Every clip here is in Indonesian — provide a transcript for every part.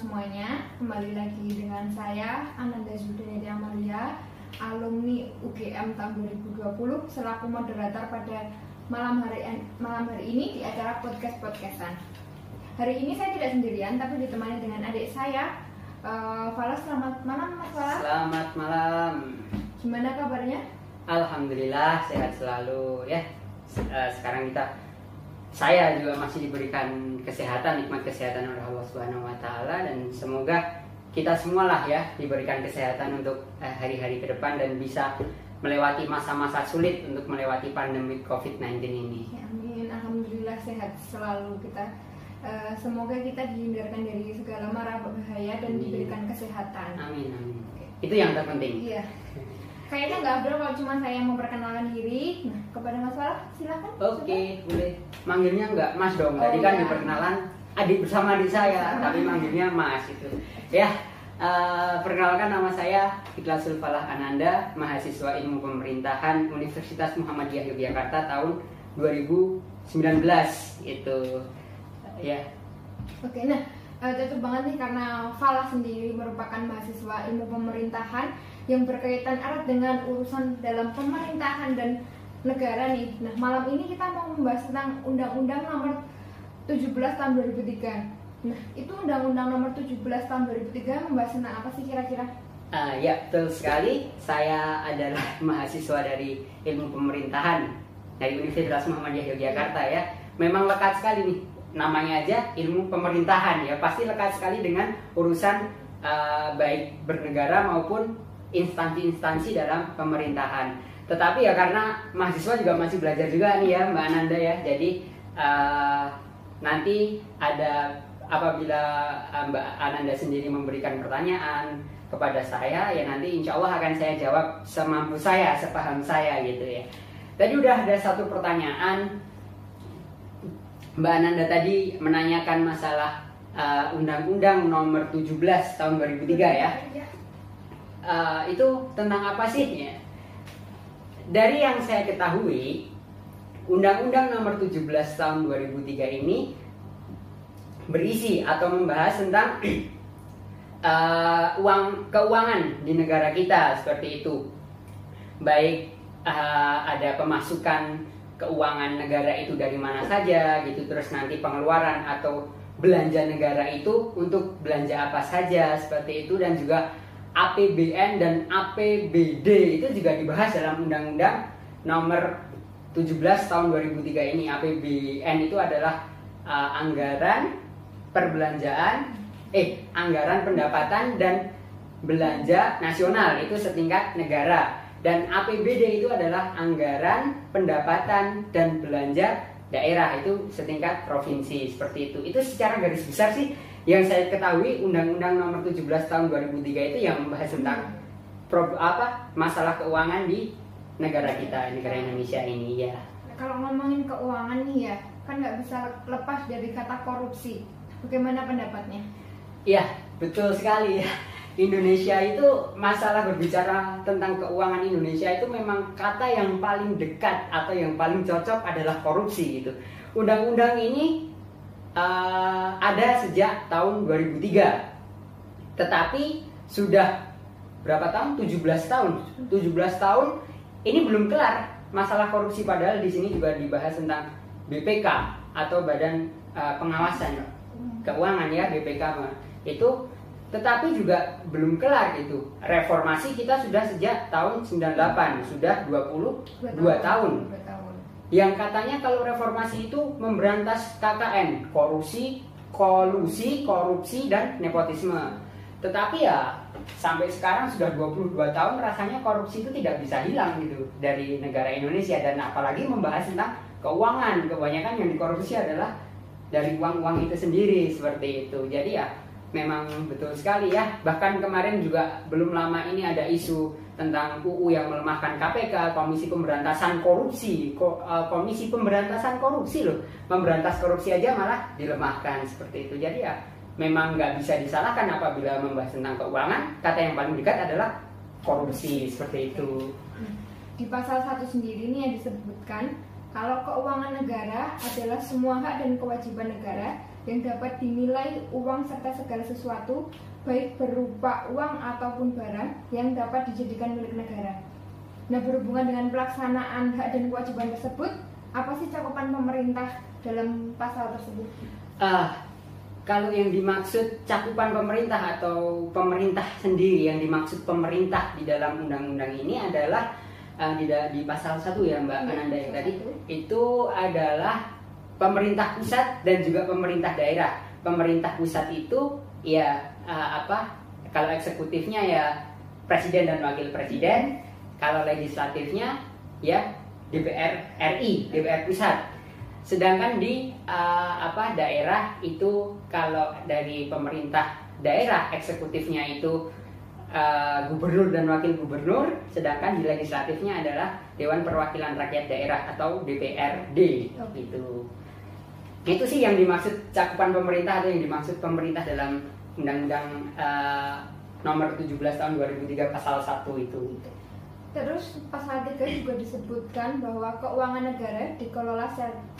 semuanya. Kembali lagi dengan saya Ananda Zudairi Amalia, alumni UGM tahun 2020 selaku moderator pada malam hari malam hari ini di acara podcast podcastan. Hari ini saya tidak sendirian tapi ditemani dengan adik saya. Uh, Fala, selamat malam Mas Fala. Selamat malam. Gimana kabarnya? Alhamdulillah sehat selalu ya. Eh, sekarang kita saya juga masih diberikan kesehatan nikmat kesehatan oleh Allah Subhanahu wa taala dan semoga kita semua lah ya diberikan kesehatan untuk eh, hari-hari ke depan dan bisa melewati masa-masa sulit untuk melewati pandemi COVID-19 ini. Ya, amin. Alhamdulillah sehat selalu kita. Uh, semoga kita dihindarkan dari segala mara bahaya dan amin. diberikan kesehatan. Amin amin. Itu yang terpenting. Iya. Kayaknya nggak abdul kalau cuma saya memperkenalkan diri. Nah, kepada Mas Farah, silakan. Oke, okay, boleh. Manggilnya nggak Mas dong. Tadi oh, kan ya. diperkenalan adik bersama adik saya, tapi manggilnya Mas itu. Ya, uh, perkenalkan nama saya Ikhlasul Falah Ananda, mahasiswa Ilmu Pemerintahan Universitas Muhammadiyah Yogyakarta tahun 2019 itu. Ya. Oke, nah uh, cocok banget nih karena Falah sendiri merupakan mahasiswa ilmu pemerintahan yang berkaitan erat dengan urusan dalam pemerintahan dan negara nih. Nah, malam ini kita mau membahas tentang Undang-Undang Nomor 17 Tahun 2003. Nah, itu Undang-Undang Nomor 17 Tahun 2003 membahas tentang apa sih kira-kira? Uh, ya, betul sekali. Saya adalah mahasiswa dari Ilmu Pemerintahan dari Universitas Muhammadiyah Yogyakarta ya. Memang lekat sekali nih namanya aja ilmu pemerintahan ya pasti lekat sekali dengan urusan uh, baik bernegara maupun instansi-instansi dalam pemerintahan. Tetapi ya karena mahasiswa juga masih belajar juga nih ya Mbak Ananda ya. Jadi uh, nanti ada apabila uh, Mbak Ananda sendiri memberikan pertanyaan kepada saya ya nanti insya Allah akan saya jawab semampu saya, sepaham saya gitu ya. Tadi udah ada satu pertanyaan Mbak Ananda tadi menanyakan masalah Undang-Undang uh, Nomor 17 tahun 2003 ya. Uh, itu tentang apa sih ya? Dari yang saya ketahui, Undang-Undang Nomor 17 Tahun 2003 ini berisi atau membahas tentang uh, uang keuangan di negara kita seperti itu. Baik uh, ada pemasukan keuangan negara itu dari mana saja gitu, terus nanti pengeluaran atau belanja negara itu untuk belanja apa saja seperti itu dan juga APBN dan APBD itu juga dibahas dalam Undang-Undang Nomor 17 Tahun 2003 ini. APBN itu adalah uh, anggaran perbelanjaan, eh anggaran pendapatan dan belanja nasional itu setingkat negara. Dan APBD itu adalah anggaran pendapatan dan belanja daerah itu setingkat provinsi seperti itu. Itu secara garis besar sih yang saya ketahui Undang-Undang Nomor 17 Tahun 2003 itu yang membahas tentang pro, apa masalah keuangan di negara kita, negara Indonesia ini ya. Kalau ngomongin keuangan nih ya, kan nggak bisa lepas dari kata korupsi. Bagaimana pendapatnya? Iya, betul sekali ya. Indonesia itu masalah berbicara tentang keuangan Indonesia itu memang kata yang paling dekat atau yang paling cocok adalah korupsi gitu. Undang-undang ini uh, ada sejak tahun 2003. Tetapi sudah berapa tahun? 17 tahun. 17 tahun ini belum kelar masalah korupsi padahal di sini juga dibahas tentang BPK atau Badan uh, Pengawasan Keuangan ya BPK itu tetapi juga belum kelar itu reformasi kita sudah sejak tahun 98 sudah 22 tahun, tahun yang katanya kalau reformasi itu memberantas KKN, korupsi, kolusi, korupsi dan nepotisme. Tetapi ya sampai sekarang sudah 22 tahun rasanya korupsi itu tidak bisa hilang gitu dari negara Indonesia dan apalagi membahas tentang keuangan. Kebanyakan yang dikorupsi adalah dari uang-uang itu sendiri seperti itu. Jadi ya memang betul sekali ya. Bahkan kemarin juga belum lama ini ada isu tentang UU yang melemahkan KPK, Komisi Pemberantasan Korupsi, eh, Komisi Pemberantasan Korupsi loh, memberantas korupsi aja malah dilemahkan seperti itu. Jadi ya memang nggak bisa disalahkan apabila membahas tentang keuangan, kata yang paling dekat adalah korupsi seperti itu. Di pasal satu sendiri ini yang disebutkan kalau keuangan negara adalah semua hak dan kewajiban negara yang dapat dinilai uang serta segala sesuatu baik berupa uang ataupun barang yang dapat dijadikan milik negara. Nah, berhubungan dengan pelaksanaan hak dan kewajiban tersebut, apa sih cakupan pemerintah dalam pasal tersebut? Uh, kalau yang dimaksud cakupan pemerintah atau pemerintah sendiri yang dimaksud pemerintah di dalam undang-undang ini adalah uh, di, di pasal satu ya Mbak ya, Ananda yang tadi itu adalah pemerintah pusat dan juga pemerintah daerah. Pemerintah pusat itu ya uh, apa? Kalau eksekutifnya ya presiden dan wakil presiden, kalau legislatifnya ya DPR RI, DPR pusat. Sedangkan di uh, apa daerah itu kalau dari pemerintah daerah eksekutifnya itu uh, gubernur dan wakil gubernur, sedangkan di legislatifnya adalah Dewan Perwakilan Rakyat Daerah atau DPRD oh. gitu. Itu sih yang dimaksud cakupan pemerintah atau yang dimaksud pemerintah dalam Undang-Undang uh, Nomor 17 Tahun 2003 Pasal 1 itu. Terus pasal 3 juga disebutkan bahwa keuangan negara dikelola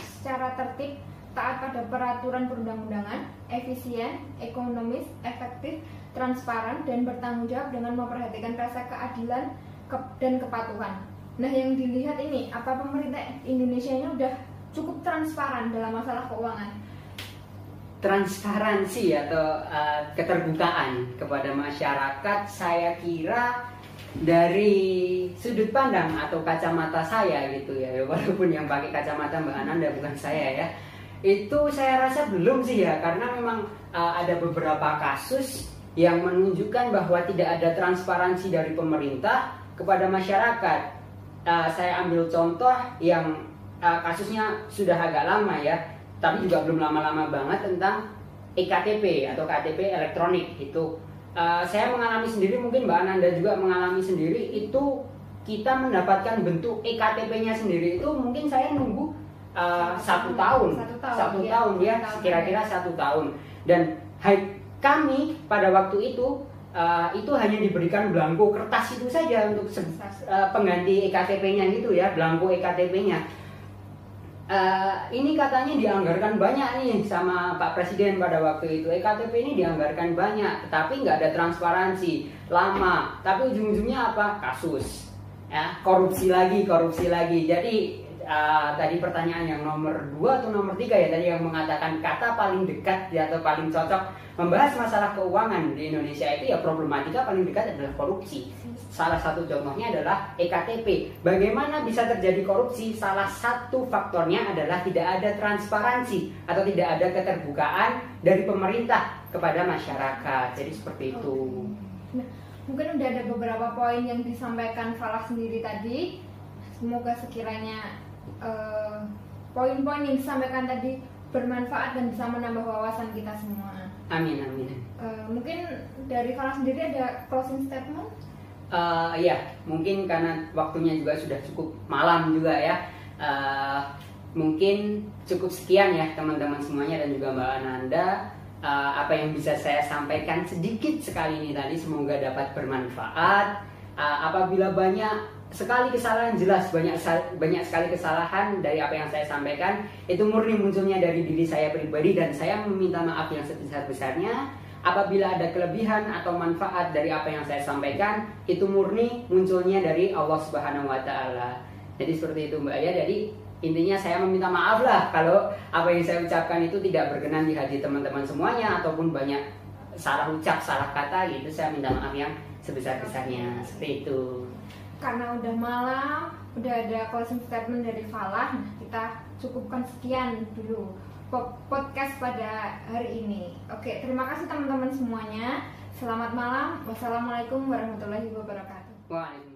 secara tertib, taat pada peraturan perundang-undangan, efisien, ekonomis, efektif, transparan, dan bertanggung jawab dengan memperhatikan rasa keadilan dan kepatuhan. Nah, yang dilihat ini, apa pemerintah Indonesia ini udah cukup transparan dalam masalah keuangan? Transparansi atau uh, keterbukaan kepada masyarakat, saya kira dari sudut pandang atau kacamata saya gitu ya walaupun yang pakai kacamata Mbak Ananda bukan saya ya itu saya rasa belum sih ya karena memang uh, ada beberapa kasus yang menunjukkan bahwa tidak ada transparansi dari pemerintah kepada masyarakat. Uh, saya ambil contoh yang uh, kasusnya sudah agak lama ya, tapi juga belum lama-lama banget tentang EKTP atau KTP elektronik itu. Uh, saya mengalami sendiri, mungkin Mbak Ananda juga mengalami sendiri itu kita mendapatkan bentuk EKTP-nya sendiri itu mungkin saya nunggu uh, satu, tahun, satu tahun, satu ya, tahun ya, kira-kira satu tahun dan kami pada waktu itu uh, itu hanya diberikan belangko kertas itu saja untuk uh, pengganti EKTP-nya gitu ya, belangko EKTP-nya. Uh, ini katanya dianggarkan banyak nih sama Pak Presiden pada waktu itu EKTP ini dianggarkan banyak, tetapi nggak ada transparansi, lama, tapi ujung-ujungnya apa? Kasus, ya korupsi lagi, korupsi lagi. Jadi uh, tadi pertanyaan yang nomor dua atau nomor tiga ya tadi yang mengatakan kata paling dekat ya, atau paling cocok membahas masalah keuangan di Indonesia itu ya problematika paling dekat adalah korupsi. Salah satu contohnya adalah EKTP. Bagaimana bisa terjadi korupsi? Salah satu faktornya adalah tidak ada transparansi atau tidak ada keterbukaan dari pemerintah kepada masyarakat. Jadi seperti itu. Nah, mungkin udah ada beberapa poin yang disampaikan Falah sendiri tadi. Semoga sekiranya uh, poin-poin yang disampaikan tadi bermanfaat dan bisa menambah wawasan kita semua. Amin amin. Uh, mungkin dari Farah sendiri ada closing statement? Uh, ya, mungkin karena waktunya juga sudah cukup malam juga ya. Uh, mungkin cukup sekian ya teman-teman semuanya dan juga Mbak Ananda. Uh, apa yang bisa saya sampaikan sedikit sekali ini tadi semoga dapat bermanfaat. Uh, apabila banyak sekali kesalahan jelas banyak banyak sekali kesalahan dari apa yang saya sampaikan itu murni munculnya dari diri saya pribadi dan saya meminta maaf yang sebesar-besarnya apabila ada kelebihan atau manfaat dari apa yang saya sampaikan itu murni munculnya dari Allah Subhanahu wa taala. Jadi seperti itu Mbak ya. Jadi intinya saya meminta maaf lah kalau apa yang saya ucapkan itu tidak berkenan di hati teman-teman semuanya ataupun banyak salah ucap, salah kata gitu. Saya minta maaf yang sebesar-besarnya. Seperti itu karena udah malam, udah ada closing statement dari Falah, nah kita cukupkan sekian dulu podcast pada hari ini. Oke, terima kasih teman-teman semuanya. Selamat malam. Wassalamualaikum warahmatullahi wabarakatuh. Waalaikumsalam.